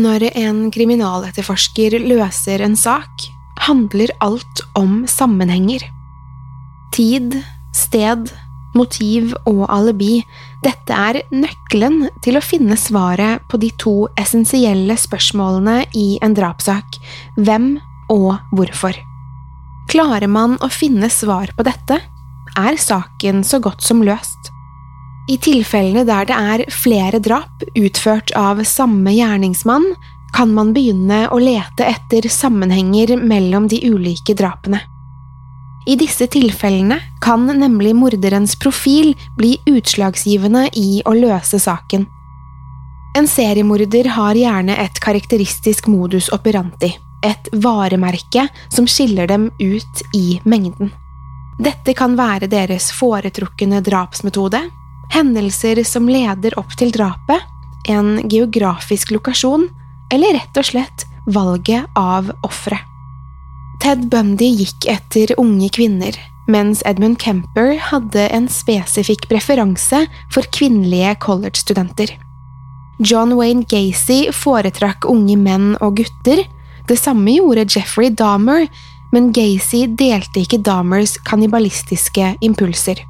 Når en kriminaletterforsker løser en sak, handler alt om sammenhenger. Tid, sted, motiv og alibi, dette er nøkkelen til å finne svaret på de to essensielle spørsmålene i en drapssak – hvem og hvorfor. Klarer man å finne svar på dette, er saken så godt som løst. I tilfellene der det er flere drap utført av samme gjerningsmann, kan man begynne å lete etter sammenhenger mellom de ulike drapene. I disse tilfellene kan nemlig morderens profil bli utslagsgivende i å løse saken. En seriemorder har gjerne et karakteristisk modus operandi, et varemerke som skiller dem ut i mengden. Dette kan være deres foretrukne drapsmetode, hendelser som leder opp til drapet, en geografisk lokasjon, eller rett og slett valget av offeret. Ted Bundy gikk etter unge kvinner, mens Edmund Kemper hadde en spesifikk preferanse for kvinnelige college-studenter. John Wayne Gacy foretrakk unge menn og gutter, det samme gjorde Jeffrey Dahmer, men Gacy delte ikke Dahmers kannibalistiske impulser.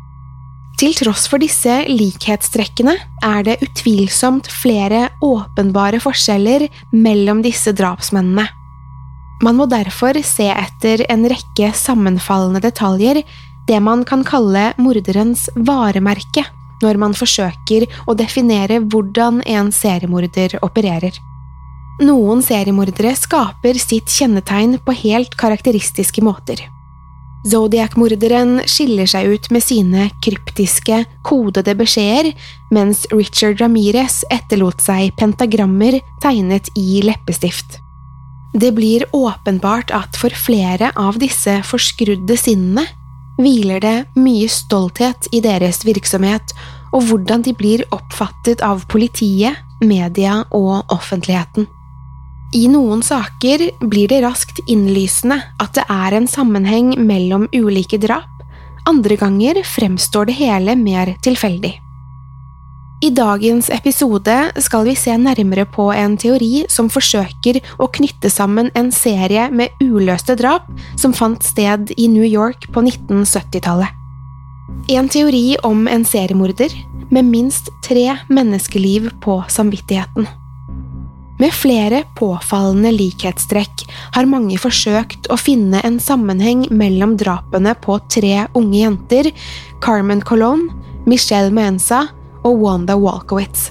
Til tross for disse likhetstrekkene er det utvilsomt flere åpenbare forskjeller mellom disse drapsmennene. Man må derfor se etter en rekke sammenfallende detaljer, det man kan kalle morderens varemerke, når man forsøker å definere hvordan en seriemorder opererer. Noen seriemordere skaper sitt kjennetegn på helt karakteristiske måter. Zodiac-morderen skiller seg ut med sine kryptiske, kodede beskjeder, mens Richard Ramirez etterlot seg pentagrammer tegnet i leppestift. Det blir åpenbart at for flere av disse forskrudde sinnene hviler det mye stolthet i deres virksomhet og hvordan de blir oppfattet av politiet, media og offentligheten. I noen saker blir det raskt innlysende at det er en sammenheng mellom ulike drap, andre ganger fremstår det hele mer tilfeldig. I dagens episode skal vi se nærmere på en teori som forsøker å knytte sammen en serie med uløste drap som fant sted i New York på 1970-tallet. En teori om en seriemorder med minst tre menneskeliv på samvittigheten. Med flere påfallende likhetstrekk har mange forsøkt å finne en sammenheng mellom drapene på tre unge jenter, Carmen Colon, Michelle Mensa og Wanda Walkowitz.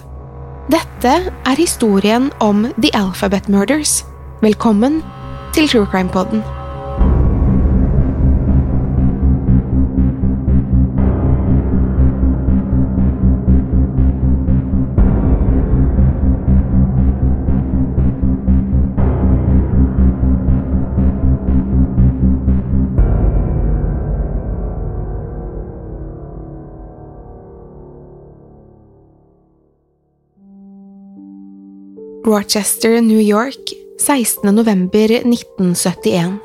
Dette er historien om The Alphabet Murders. Velkommen til True Crime Poden. Rochester, New York, 16.11.1971.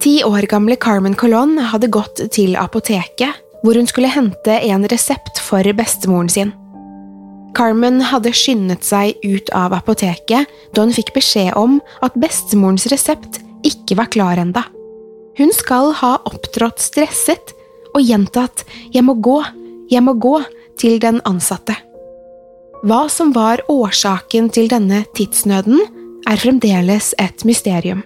Ti år gamle Carmen Colon hadde gått til apoteket, hvor hun skulle hente en resept for bestemoren sin. Carmen hadde skyndet seg ut av apoteket da hun fikk beskjed om at bestemorens resept ikke var klar enda. Hun skal ha opptrådt stresset og gjentatt 'jeg må gå, jeg må gå' til den ansatte. Hva som var årsaken til denne tidsnøden, er fremdeles et mysterium.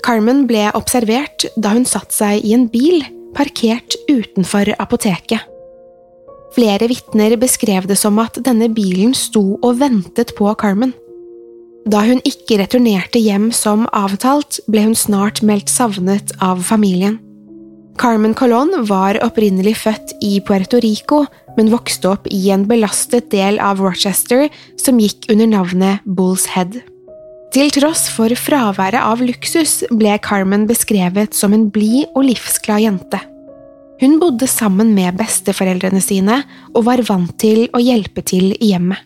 Carmen ble observert da hun satte seg i en bil parkert utenfor apoteket. Flere vitner beskrev det som at denne bilen sto og ventet på Carmen. Da hun ikke returnerte hjem som avtalt, ble hun snart meldt savnet av familien. Carmen Colon var opprinnelig født i Puerto Rico, men vokste opp i en belastet del av Rochester som gikk under navnet Bulls Head. Til tross for fraværet av luksus ble Carmen beskrevet som en blid og livsglad jente. Hun bodde sammen med besteforeldrene sine og var vant til å hjelpe til i hjemmet.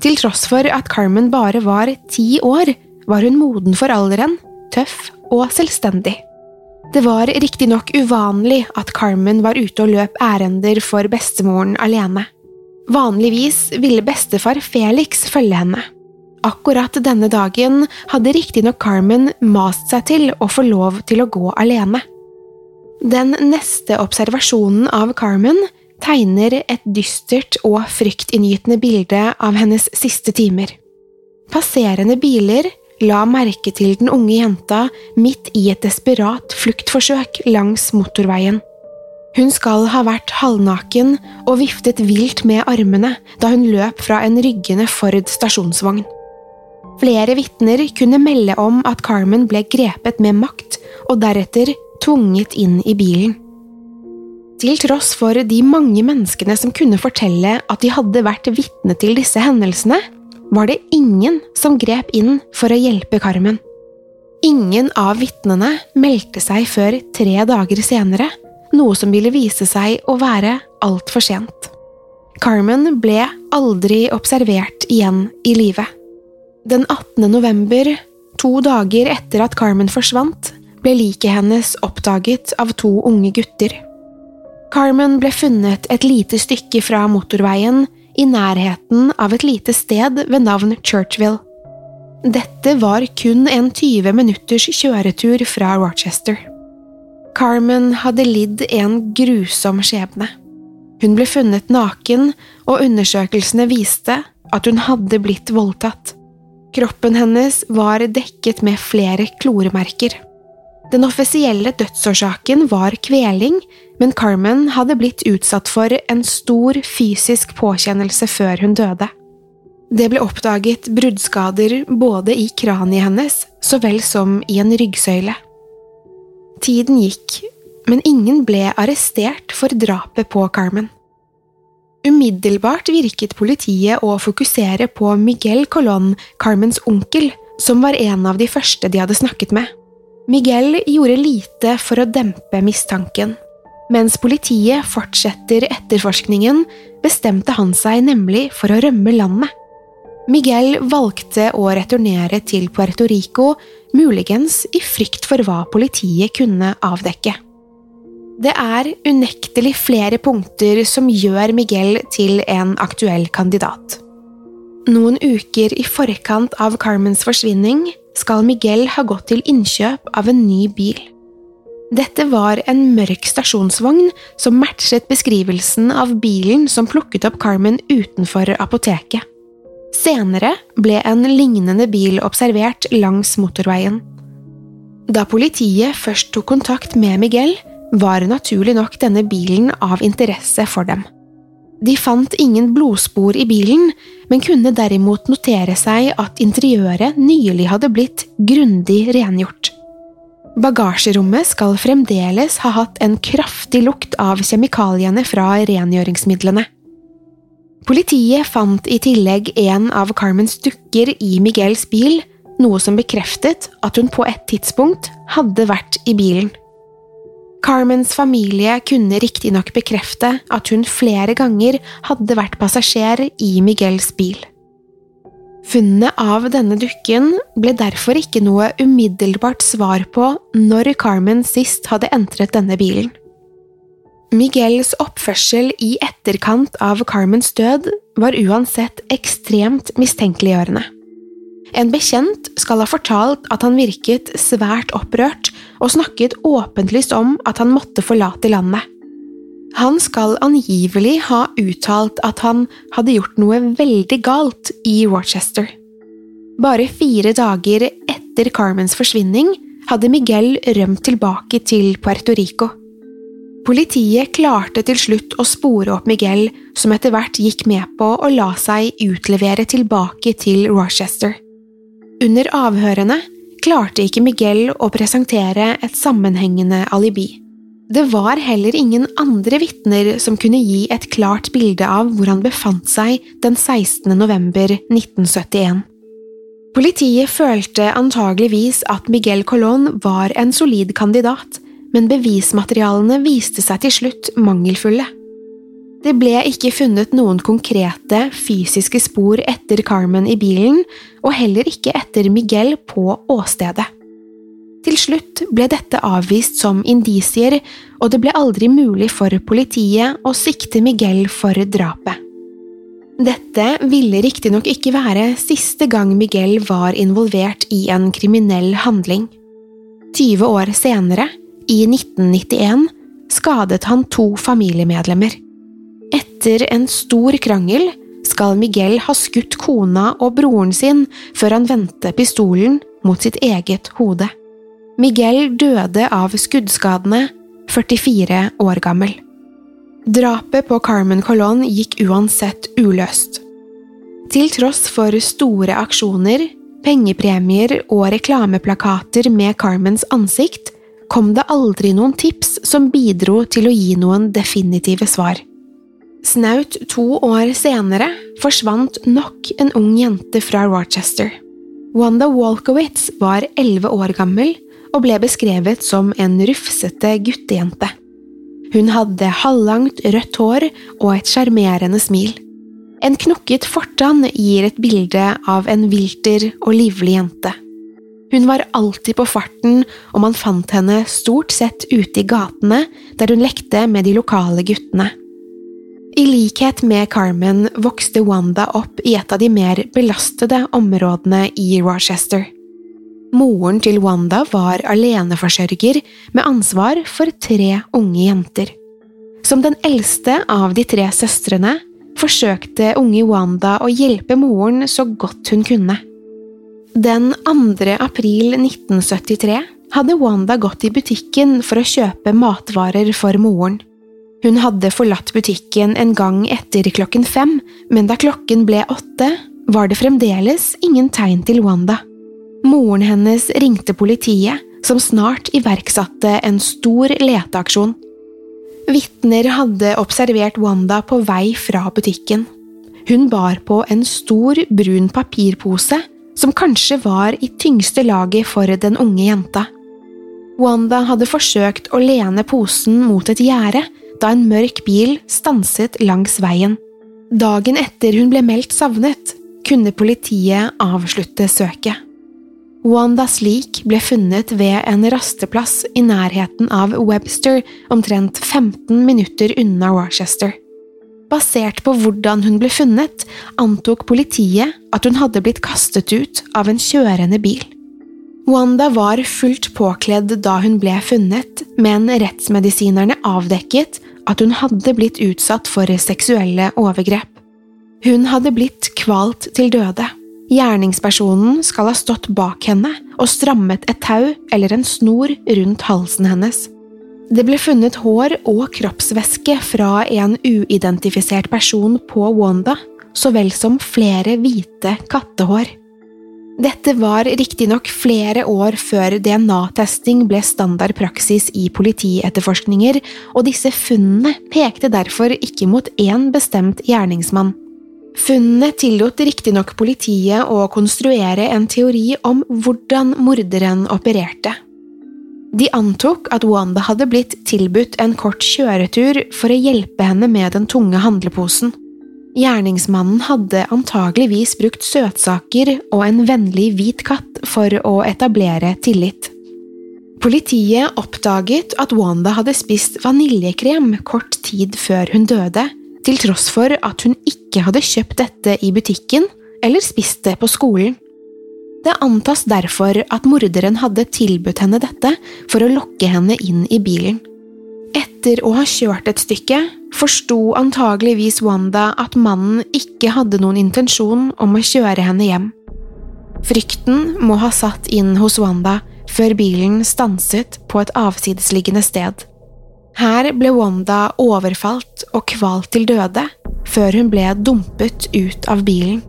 Til tross for at Carmen bare var ti år, var hun moden for alderen, tøff og selvstendig. Det var riktignok uvanlig at Carmen var ute og løp ærender for bestemoren alene. Vanligvis ville bestefar Felix følge henne. Akkurat denne dagen hadde riktignok Carmen mast seg til å få lov til å gå alene. Den neste observasjonen av Carmen tegner et dystert og fryktinngytende bilde av hennes siste timer. Passerende biler la merke til den unge jenta midt i et desperat fluktforsøk langs motorveien. Hun skal ha vært halvnaken og viftet vilt med armene da hun løp fra en ryggende Ford stasjonsvogn. Flere vitner kunne melde om at Carmen ble grepet med makt og deretter tvunget inn i bilen. Til tross for de mange menneskene som kunne fortelle at de hadde vært vitne til disse hendelsene, var det ingen som grep inn for å hjelpe Carmen. Ingen av vitnene meldte seg før tre dager senere, noe som ville vise seg å være altfor sent. Carmen ble aldri observert igjen i live. Den 18. november, to dager etter at Carmen forsvant, ble liket hennes oppdaget av to unge gutter. Carmen ble funnet et lite stykke fra motorveien, i nærheten av et lite sted ved navn Churchville. Dette var kun en 20 minutters kjøretur fra Rochester. Carmen hadde lidd en grusom skjebne. Hun ble funnet naken, og undersøkelsene viste at hun hadde blitt voldtatt. Kroppen hennes var dekket med flere kloremerker. Den offisielle dødsårsaken var kveling, men Carmen hadde blitt utsatt for en stor fysisk påkjennelse før hun døde. Det ble oppdaget bruddskader både i kraniet hennes så vel som i en ryggsøyle. Tiden gikk, men ingen ble arrestert for drapet på Carmen. Umiddelbart virket politiet å fokusere på Miguel Colón, Carmens onkel, som var en av de første de hadde snakket med. Miguel gjorde lite for å dempe mistanken. Mens politiet fortsetter etterforskningen, bestemte han seg nemlig for å rømme landet. Miguel valgte å returnere til Puerto Rico, muligens i frykt for hva politiet kunne avdekke. Det er unektelig flere punkter som gjør Miguel til en aktuell kandidat. Noen uker i forkant av Carmens forsvinning skal Miguel ha gått til innkjøp av en ny bil. Dette var en mørk stasjonsvogn som matchet beskrivelsen av bilen som plukket opp Carmen utenfor apoteket. Senere ble en lignende bil observert langs motorveien. Da politiet først tok kontakt med Miguel, var naturlig nok denne bilen av interesse for dem. De fant ingen blodspor i bilen, men kunne derimot notere seg at interiøret nylig hadde blitt grundig rengjort. Bagasjerommet skal fremdeles ha hatt en kraftig lukt av kjemikaliene fra rengjøringsmidlene. Politiet fant i tillegg en av Carmens dukker i Miguels bil, noe som bekreftet at hun på et tidspunkt hadde vært i bilen. Carmens familie kunne riktignok bekrefte at hun flere ganger hadde vært passasjer i Miguels bil. Funnet av denne dukken ble derfor ikke noe umiddelbart svar på når Carmen sist hadde entret denne bilen. Miguels oppførsel i etterkant av Carmens død var uansett ekstremt mistenkeliggjørende. En bekjent skal ha fortalt at han virket svært opprørt og snakket åpenlyst om at han måtte forlate landet. Han skal angivelig ha uttalt at han hadde gjort noe veldig galt i Rochester. Bare fire dager etter Carmens forsvinning hadde Miguel rømt tilbake til Puerto Rico. Politiet klarte til slutt å spore opp Miguel, som etter hvert gikk med på å la seg utlevere tilbake til Rochester. Under avhørene klarte ikke Miguel å presentere et sammenhengende alibi. Det var heller ingen andre vitner som kunne gi et klart bilde av hvor han befant seg den 16. november 1971. Politiet følte antageligvis at Miguel Colón var en solid kandidat, men bevismaterialene viste seg til slutt mangelfulle. Det ble ikke funnet noen konkrete, fysiske spor etter Carmen i bilen, og heller ikke etter Miguel på åstedet. Til slutt ble dette avvist som indisier, og det ble aldri mulig for politiet å sikte Miguel for drapet. Dette ville riktignok ikke være siste gang Miguel var involvert i en kriminell handling. 20 år senere, i 1991, skadet han to familiemedlemmer. Etter en stor krangel skal Miguel ha skutt kona og broren sin før han vendte pistolen mot sitt eget hode. Miguel døde av skuddskadene, 44 år gammel. Drapet på Carmen Colón gikk uansett uløst. Til tross for store aksjoner, pengepremier og reklameplakater med Carmens ansikt, kom det aldri noen tips som bidro til å gi noen definitive svar. Snaut to år senere forsvant nok en ung jente fra Rochester. Wanda Walkowitz var elleve år gammel og ble beskrevet som en rufsete guttejente. Hun hadde halvlangt rødt hår og et sjarmerende smil. En knokket fortann gir et bilde av en vilter og livlig jente. Hun var alltid på farten, og man fant henne stort sett ute i gatene der hun lekte med de lokale guttene. I likhet med Carmen vokste Wanda opp i et av de mer belastede områdene i Rochester. Moren til Wanda var aleneforsørger med ansvar for tre unge jenter. Som den eldste av de tre søstrene forsøkte unge Wanda å hjelpe moren så godt hun kunne. Den 2. april 1973 hadde Wanda gått i butikken for å kjøpe matvarer for moren. Hun hadde forlatt butikken en gang etter klokken fem, men da klokken ble åtte, var det fremdeles ingen tegn til Wanda. Moren hennes ringte politiet, som snart iverksatte en stor leteaksjon. Vitner hadde observert Wanda på vei fra butikken. Hun bar på en stor, brun papirpose som kanskje var i tyngste laget for den unge jenta. Wanda hadde forsøkt å lene posen mot et gjerde da en mørk bil stanset langs veien. Dagen etter hun ble meldt savnet, kunne politiet avslutte søket. Wandas lik ble funnet ved en rasteplass i nærheten av Webster, omtrent 15 minutter unna Rochester. Basert på hvordan hun ble funnet, antok politiet at hun hadde blitt kastet ut av en kjørende bil. Wanda var fullt påkledd da hun ble funnet, men rettsmedisinerne avdekket at hun hadde blitt utsatt for seksuelle overgrep. Hun hadde blitt kvalt til døde. Gjerningspersonen skal ha stått bak henne og strammet et tau eller en snor rundt halsen hennes. Det ble funnet hår og kroppsvæske fra en uidentifisert person på Wanda, så vel som flere hvite kattehår. Dette var riktignok flere år før DNA-testing ble standard praksis i politietterforskninger, og disse funnene pekte derfor ikke mot én bestemt gjerningsmann. Funnene tillot riktignok politiet å konstruere en teori om hvordan morderen opererte. De antok at Wanda hadde blitt tilbudt en kort kjøretur for å hjelpe henne med den tunge handleposen. Gjerningsmannen hadde antageligvis brukt søtsaker og en vennlig hvit katt for å etablere tillit. Politiet oppdaget at Wanda hadde spist vaniljekrem kort tid før hun døde, til tross for at hun ikke hadde kjøpt dette i butikken eller spist det på skolen. Det antas derfor at morderen hadde tilbudt henne dette for å lokke henne inn i bilen. Etter å ha kjørt et stykke forsto antageligvis Wanda at mannen ikke hadde noen intensjon om å kjøre henne hjem. Frykten må ha satt inn hos Wanda før bilen stanset på et avsidesliggende sted. Her ble Wanda overfalt og kvalt til døde, før hun ble dumpet ut av bilen.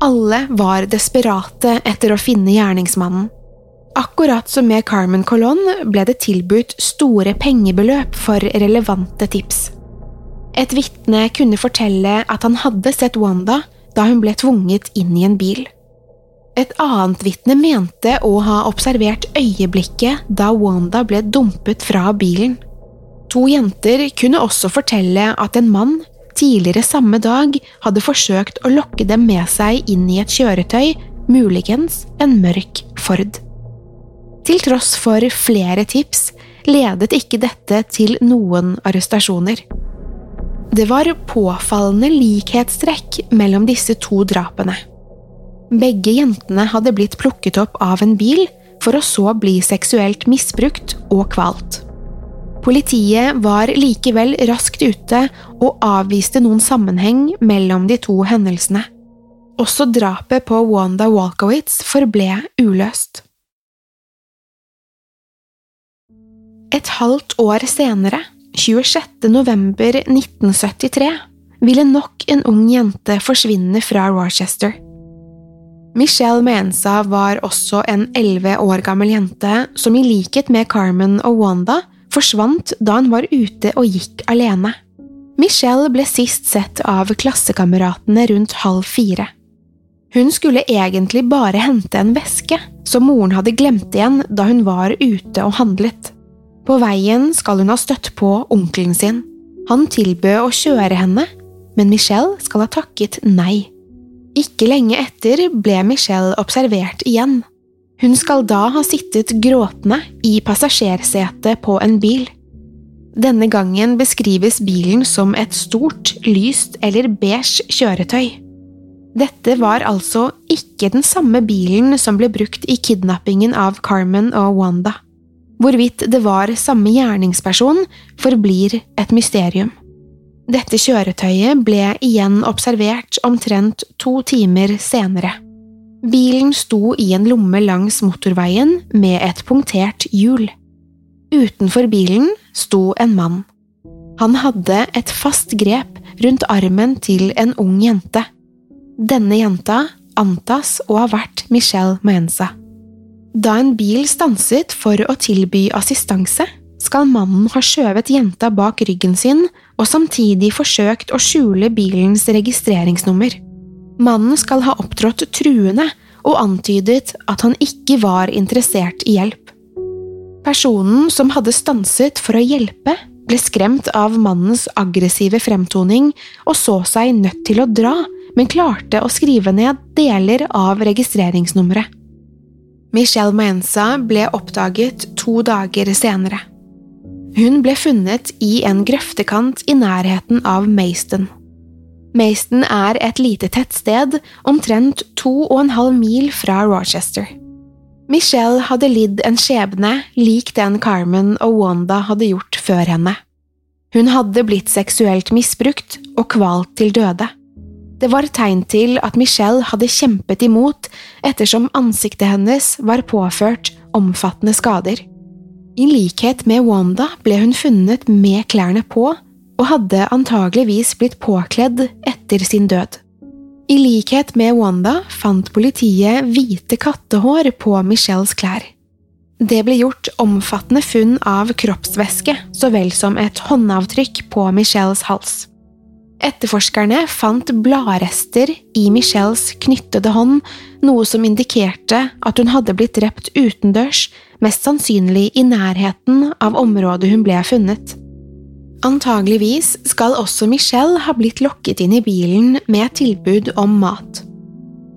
Alle var desperate etter å finne gjerningsmannen. Akkurat som med Carmen Colón ble det tilbudt store pengebeløp for relevante tips. Et vitne kunne fortelle at han hadde sett Wanda da hun ble tvunget inn i en bil. Et annet vitne mente å ha observert øyeblikket da Wanda ble dumpet fra bilen. To jenter kunne også fortelle at en mann tidligere samme dag hadde forsøkt å lokke dem med seg inn i et kjøretøy, muligens en mørk Ford. Til tross for flere tips ledet ikke dette til noen arrestasjoner. Det var påfallende likhetstrekk mellom disse to drapene. Begge jentene hadde blitt plukket opp av en bil for å så bli seksuelt misbrukt og kvalt. Politiet var likevel raskt ute og avviste noen sammenheng mellom de to hendelsene. Også drapet på Wanda Walkowitz forble uløst. Et halvt år senere, 26. november 1973, ville nok en ung jente forsvinne fra Rochester. Michelle Mensa var også en elleve år gammel jente som i likhet med Carmen og Wanda forsvant da hun var ute og gikk alene. Michelle ble sist sett av klassekameratene rundt halv fire. Hun skulle egentlig bare hente en veske som moren hadde glemt igjen da hun var ute og handlet. På veien skal hun ha støtt på onkelen sin. Han tilbød å kjøre henne, men Michelle skal ha takket nei. Ikke lenge etter ble Michelle observert igjen. Hun skal da ha sittet gråtende i passasjersetet på en bil. Denne gangen beskrives bilen som et stort, lyst eller beige kjøretøy. Dette var altså ikke den samme bilen som ble brukt i kidnappingen av Carmen og Wanda. Hvorvidt det var samme gjerningsperson, forblir et mysterium. Dette kjøretøyet ble igjen observert omtrent to timer senere. Bilen sto i en lomme langs motorveien med et punktert hjul. Utenfor bilen sto en mann. Han hadde et fast grep rundt armen til en ung jente. Denne jenta antas å ha vært Michelle Maenza. Da en bil stanset for å tilby assistanse, skal mannen ha skjøvet jenta bak ryggen sin og samtidig forsøkt å skjule bilens registreringsnummer. Mannen skal ha opptrådt truende og antydet at han ikke var interessert i hjelp. Personen som hadde stanset for å hjelpe, ble skremt av mannens aggressive fremtoning og så seg nødt til å dra, men klarte å skrive ned deler av registreringsnummeret. Michelle Maenza ble oppdaget to dager senere. Hun ble funnet i en grøftekant i nærheten av Mayston. Mayston er et lite tettsted omtrent to og en halv mil fra Rochester. Michelle hadde lidd en skjebne lik den Carmen og Wanda hadde gjort før henne. Hun hadde blitt seksuelt misbrukt og kvalt til døde. Det var tegn til at Michelle hadde kjempet imot ettersom ansiktet hennes var påført omfattende skader. I likhet med Wanda ble hun funnet med klærne på og hadde antageligvis blitt påkledd etter sin død. I likhet med Wanda fant politiet hvite kattehår på Michelles klær. Det ble gjort omfattende funn av kroppsvæske så vel som et håndavtrykk på Michelles hals. Etterforskerne fant bladrester i Michelles knyttede hånd, noe som indikerte at hun hadde blitt drept utendørs, mest sannsynlig i nærheten av området hun ble funnet. Antageligvis skal også Michelle ha blitt lokket inn i bilen med tilbud om mat.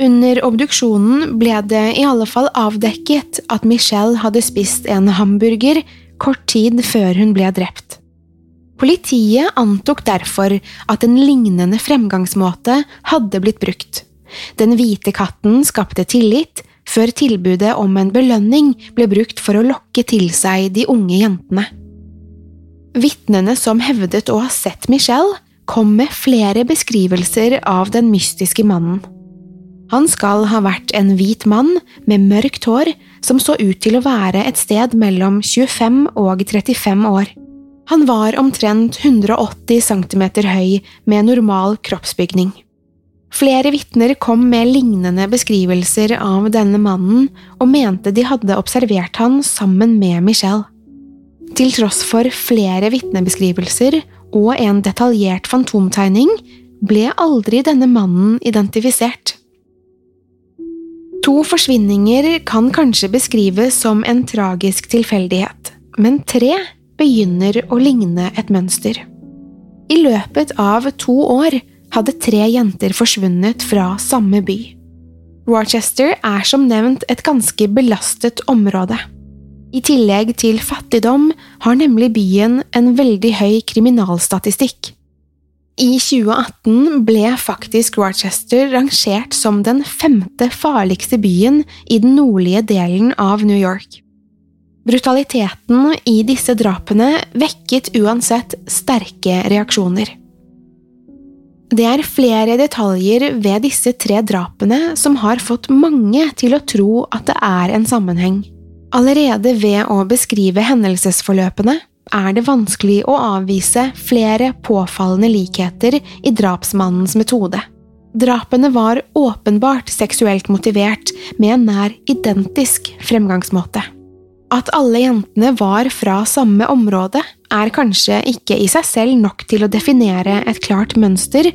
Under obduksjonen ble det i alle fall avdekket at Michelle hadde spist en hamburger kort tid før hun ble drept. Politiet antok derfor at en lignende fremgangsmåte hadde blitt brukt. Den hvite katten skapte tillit, før tilbudet om en belønning ble brukt for å lokke til seg de unge jentene. Vitnene som hevdet å ha sett Michelle, kom med flere beskrivelser av den mystiske mannen. Han skal ha vært en hvit mann med mørkt hår som så ut til å være et sted mellom 25 og 35 år. Han var omtrent 180 cm høy med normal kroppsbygning. Flere vitner kom med lignende beskrivelser av denne mannen og mente de hadde observert han sammen med Michelle. Til tross for flere vitnebeskrivelser og en detaljert fantomtegning ble aldri denne mannen identifisert. To forsvinninger kan kanskje beskrives som en tragisk tilfeldighet, men tre begynner å ligne et mønster. I løpet av to år hadde tre jenter forsvunnet fra samme by. Rochester er som nevnt et ganske belastet område. I tillegg til fattigdom har nemlig byen en veldig høy kriminalstatistikk. I 2018 ble faktisk Rochester rangert som den femte farligste byen i den nordlige delen av New York. Brutaliteten i disse drapene vekket uansett sterke reaksjoner. Det er flere detaljer ved disse tre drapene som har fått mange til å tro at det er en sammenheng. Allerede ved å beskrive hendelsesforløpene er det vanskelig å avvise flere påfallende likheter i drapsmannens metode. Drapene var åpenbart seksuelt motivert med en nær identisk fremgangsmåte. At alle jentene var fra samme område, er kanskje ikke i seg selv nok til å definere et klart mønster,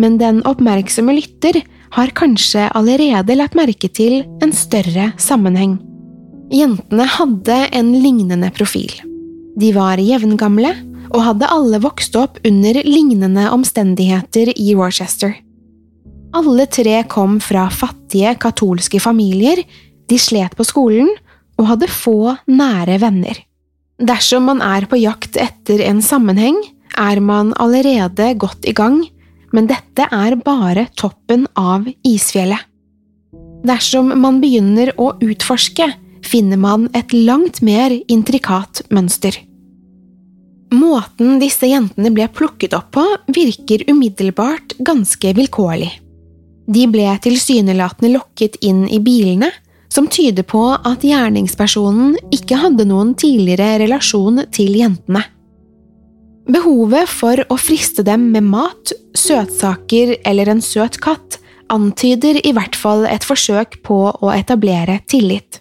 men den oppmerksomme lytter har kanskje allerede lagt merke til en større sammenheng. Jentene hadde en lignende profil. De var jevngamle og hadde alle vokst opp under lignende omstendigheter i Worcester. Alle tre kom fra fattige katolske familier, de slet på skolen og hadde få nære venner. Dersom man er på jakt etter en sammenheng, er man allerede godt i gang, men dette er bare toppen av isfjellet. Dersom man begynner å utforske, finner man et langt mer intrikat mønster. Måten disse jentene ble plukket opp på, virker umiddelbart ganske vilkårlig. De ble tilsynelatende lokket inn i bilene, som tyder på at gjerningspersonen ikke hadde noen tidligere relasjon til jentene. Behovet for å friste dem med mat, søtsaker eller en søt katt antyder i hvert fall et forsøk på å etablere tillit.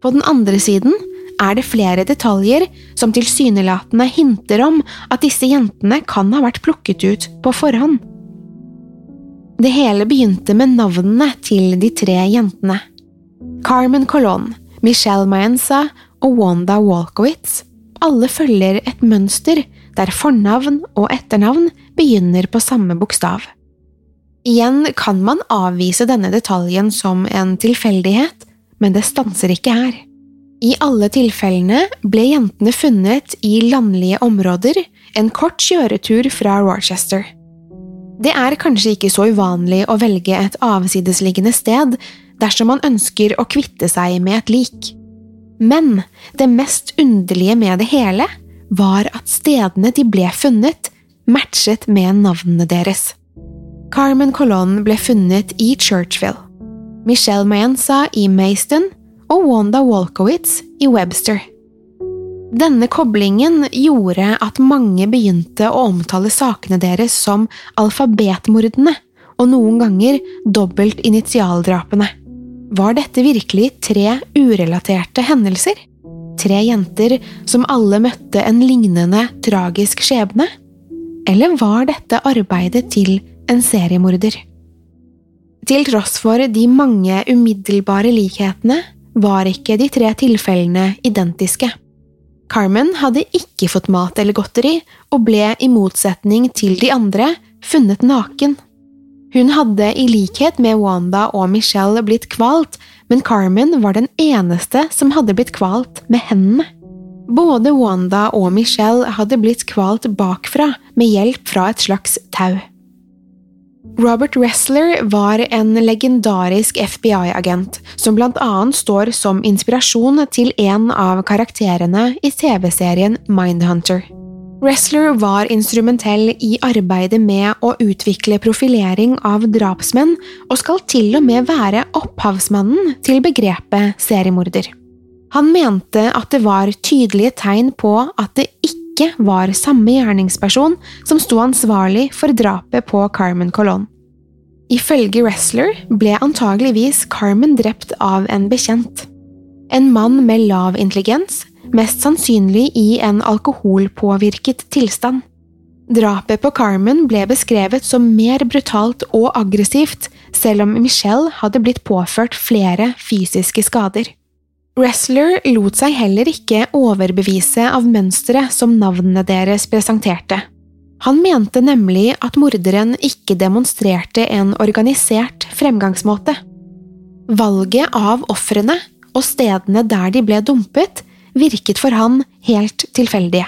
På den andre siden er det flere detaljer som tilsynelatende hinter om at disse jentene kan ha vært plukket ut på forhånd. Det hele begynte med navnene til de tre jentene. Carmen Colon, Michelle Maenza og Wanda Walkowitz alle følger et mønster der fornavn og etternavn begynner på samme bokstav. Igjen kan man avvise denne detaljen som en tilfeldighet, men det stanser ikke her. I alle tilfellene ble jentene funnet i landlige områder, en kort kjøretur fra Rochester. Det er kanskje ikke så uvanlig å velge et avsidesliggende sted dersom man ønsker å kvitte seg med et lik. Men det mest underlige med det hele var at stedene de ble funnet, matchet med navnene deres. Carmen Colon ble funnet i Churchville, Michelle Mayenza i Mayston og Wanda Walkowitz i Webster. Denne koblingen gjorde at mange begynte å omtale sakene deres som alfabetmordene, og noen ganger dobbelt initialdrapene. Var dette virkelig tre urelaterte hendelser? Tre jenter som alle møtte en lignende tragisk skjebne? Eller var dette arbeidet til en seriemorder? Til tross for de mange umiddelbare likhetene var ikke de tre tilfellene identiske. Carmen hadde ikke fått mat eller godteri, og ble i motsetning til de andre funnet naken. Hun hadde i likhet med Wanda og Michelle blitt kvalt, men Carmen var den eneste som hadde blitt kvalt med hendene. Både Wanda og Michelle hadde blitt kvalt bakfra med hjelp fra et slags tau. Robert Ressler var en legendarisk FBI-agent som blant annet står som inspirasjon til en av karakterene i TV-serien Mindhunter. Ressler var instrumentell i arbeidet med å utvikle profilering av drapsmenn, og skal til og med være opphavsmannen til begrepet seriemorder. Han mente at det var tydelige tegn på at det ikke var samme gjerningsperson som sto ansvarlig for drapet på Carmen Colon. Ifølge Ressler ble antageligvis Carmen drept av en bekjent. En mann med lav intelligens mest sannsynlig i en alkoholpåvirket tilstand. Drapet på Carmen ble beskrevet som mer brutalt og aggressivt, selv om Michelle hadde blitt påført flere fysiske skader. Wrestler lot seg heller ikke overbevise av mønsteret som navnene deres presenterte. Han mente nemlig at morderen ikke demonstrerte en organisert fremgangsmåte. Valget av ofrene og stedene der de ble dumpet, virket for han helt tilfeldige.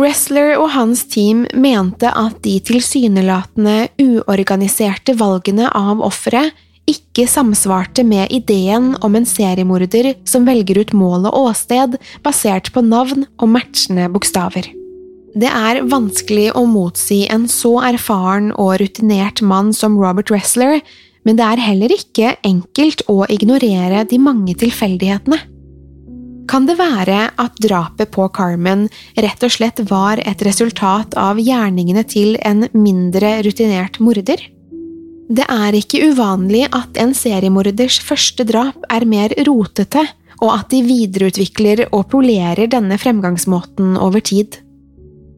Wrestler og hans team mente at de tilsynelatende uorganiserte valgene av ofre ikke samsvarte med ideen om en seriemorder som velger ut mål og åsted basert på navn og matchende bokstaver. Det er vanskelig å motsi en så erfaren og rutinert mann som Robert Wrestler, men det er heller ikke enkelt å ignorere de mange tilfeldighetene. Kan det være at drapet på Carmen rett og slett var et resultat av gjerningene til en mindre rutinert morder? Det er ikke uvanlig at en seriemorders første drap er mer rotete, og at de videreutvikler og polerer denne fremgangsmåten over tid.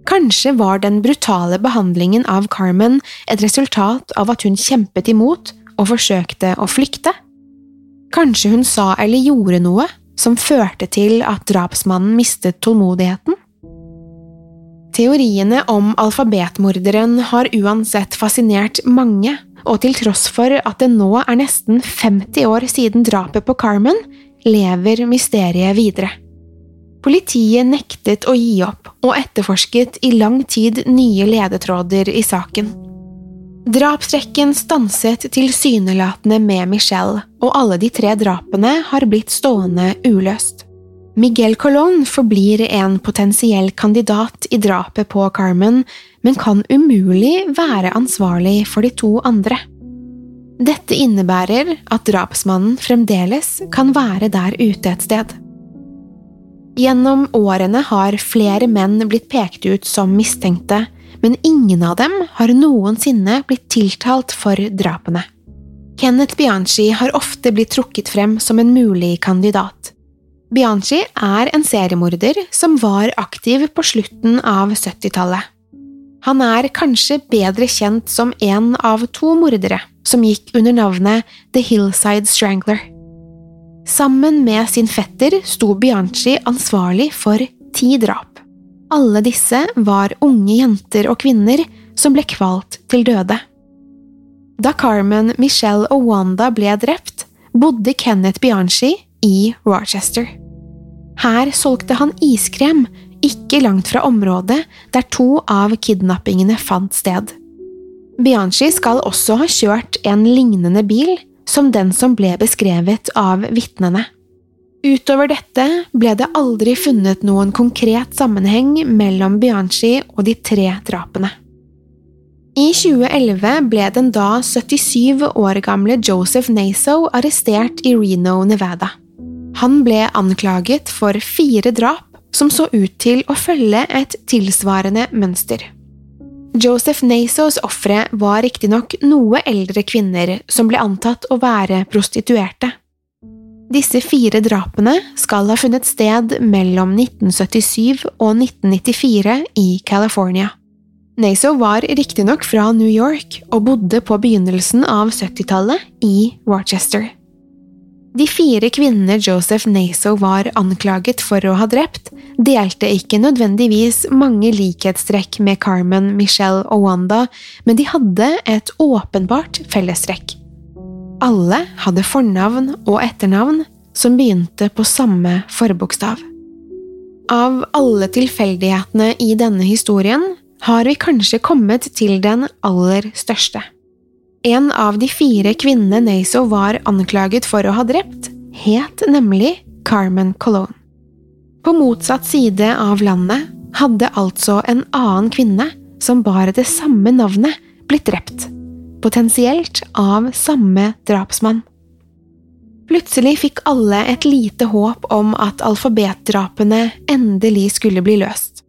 Kanskje var den brutale behandlingen av Carmen et resultat av at hun kjempet imot og forsøkte å flykte? Kanskje hun sa eller gjorde noe som førte til at drapsmannen mistet tålmodigheten? Teoriene om alfabetmorderen har uansett fascinert mange, og til tross for at det nå er nesten 50 år siden drapet på Carmen, lever mysteriet videre. Politiet nektet å gi opp, og etterforsket i lang tid nye ledetråder i saken. Drapsrekken stanset tilsynelatende med Michelle, og alle de tre drapene har blitt stående uløst. Miguel Colón forblir en potensiell kandidat i drapet på Carmen, men kan umulig være ansvarlig for de to andre. Dette innebærer at drapsmannen fremdeles kan være der ute et sted. Gjennom årene har flere menn blitt pekt ut som mistenkte, men ingen av dem har noensinne blitt tiltalt for drapene. Kenneth Bianchi har ofte blitt trukket frem som en mulig kandidat. Bianchi er en seriemorder som var aktiv på slutten av 70-tallet. Han er kanskje bedre kjent som en av to mordere som gikk under navnet The Hillside Strangler. Sammen med sin fetter sto Bianchi ansvarlig for ti drap. Alle disse var unge jenter og kvinner som ble kvalt til døde. Da Carmen, Michelle og Wanda ble drept, bodde Kenneth Bianchi i Rochester. Her solgte han iskrem, ikke langt fra området der to av kidnappingene fant sted. Bianchi skal også ha kjørt en lignende bil som den som ble beskrevet av vitnene. Utover dette ble det aldri funnet noen konkret sammenheng mellom Bianchi og de tre drapene. I 2011 ble den da 77 år gamle Joseph Naso arrestert i Reno, Nevada. Han ble anklaget for fire drap som så ut til å følge et tilsvarende mønster. Joseph Nasos ofre var riktignok noe eldre kvinner som ble antatt å være prostituerte. Disse fire drapene skal ha funnet sted mellom 1977 og 1994 i California. Naso var riktignok fra New York og bodde på begynnelsen av 70-tallet i Rochester. De fire kvinnene Joseph Naso var anklaget for å ha drept, delte ikke nødvendigvis mange likhetstrekk med Carmen, Michelle og Wanda, men de hadde et åpenbart fellestrekk. Alle hadde fornavn og etternavn som begynte på samme forbokstav. Av alle tilfeldighetene i denne historien har vi kanskje kommet til den aller største. En av de fire kvinnene Naso var anklaget for å ha drept, het nemlig Carmen Cologne. På motsatt side av landet hadde altså en annen kvinne som bar det samme navnet, blitt drept, potensielt av samme drapsmann. Plutselig fikk alle et lite håp om at alfabetdrapene endelig skulle bli løst.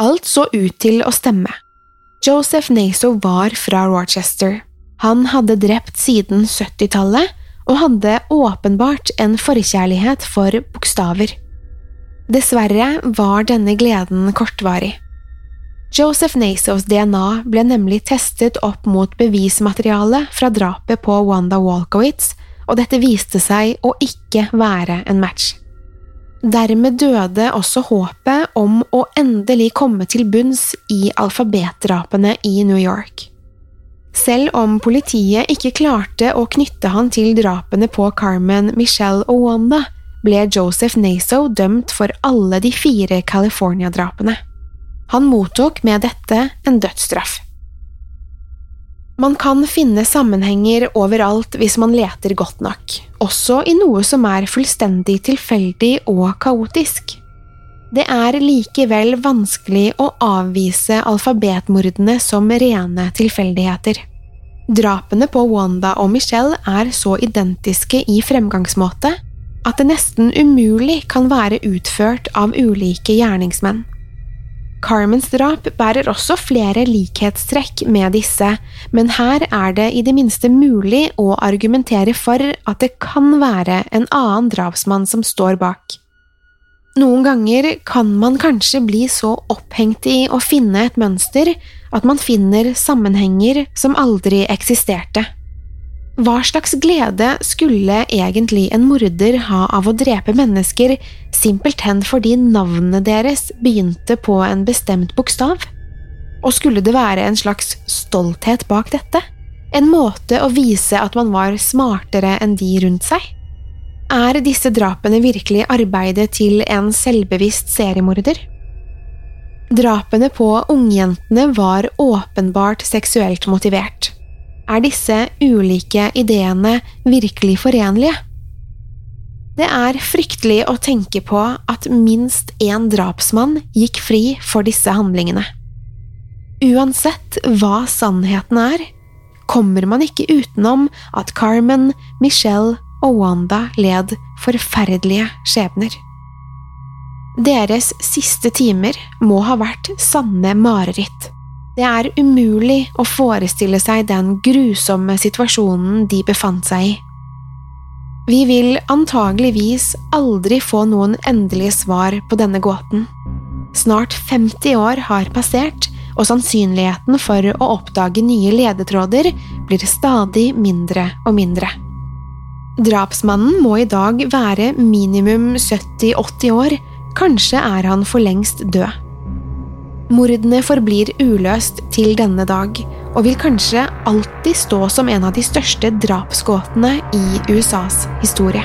Alt så ut til å stemme. Joseph Naso var fra Rochester, han hadde drept siden 70-tallet og hadde åpenbart en forkjærlighet for bokstaver. Dessverre var denne gleden kortvarig. Joseph Nasos DNA ble nemlig testet opp mot bevismateriale fra drapet på Wanda Walkowitz, og dette viste seg å ikke være en match. Dermed døde også håpet om å endelig komme til bunns i alfabetdrapene i New York. Selv om politiet ikke klarte å knytte han til drapene på Carmen, Michelle og Wanda, ble Joseph Naso dømt for alle de fire California-drapene. Han mottok med dette en dødsstraff. Man kan finne sammenhenger overalt hvis man leter godt nok, også i noe som er fullstendig tilfeldig og kaotisk. Det er likevel vanskelig å avvise alfabetmordene som rene tilfeldigheter. Drapene på Wanda og Michelle er så identiske i fremgangsmåte at det nesten umulig kan være utført av ulike gjerningsmenn. Carmens drap bærer også flere likhetstrekk med disse, men her er det i det minste mulig å argumentere for at det kan være en annen drapsmann som står bak. Noen ganger kan man kanskje bli så opphengt i å finne et mønster at man finner sammenhenger som aldri eksisterte. Hva slags glede skulle egentlig en morder ha av å drepe mennesker simpelthen fordi navnet deres begynte på en bestemt bokstav? Og skulle det være en slags stolthet bak dette? En måte å vise at man var smartere enn de rundt seg? Er disse drapene virkelig arbeidet til en selvbevisst seriemorder? Drapene på ungjentene var åpenbart seksuelt motivert. Er disse ulike ideene virkelig forenlige? Det er fryktelig å tenke på at minst én drapsmann gikk fri for disse handlingene. Uansett hva sannheten er, kommer man ikke utenom at Carmen, Michelle og Wanda led forferdelige skjebner. Deres siste timer må ha vært sanne mareritt. Det er umulig å forestille seg den grusomme situasjonen de befant seg i. Vi vil antageligvis aldri få noen endelige svar på denne gåten. Snart 50 år har passert, og sannsynligheten for å oppdage nye ledetråder blir stadig mindre og mindre. Drapsmannen må i dag være minimum 70–80 år, kanskje er han for lengst død. Mordene forblir uløst til denne dag, og vil kanskje alltid stå som en av de største drapsgåtene i USAs historie.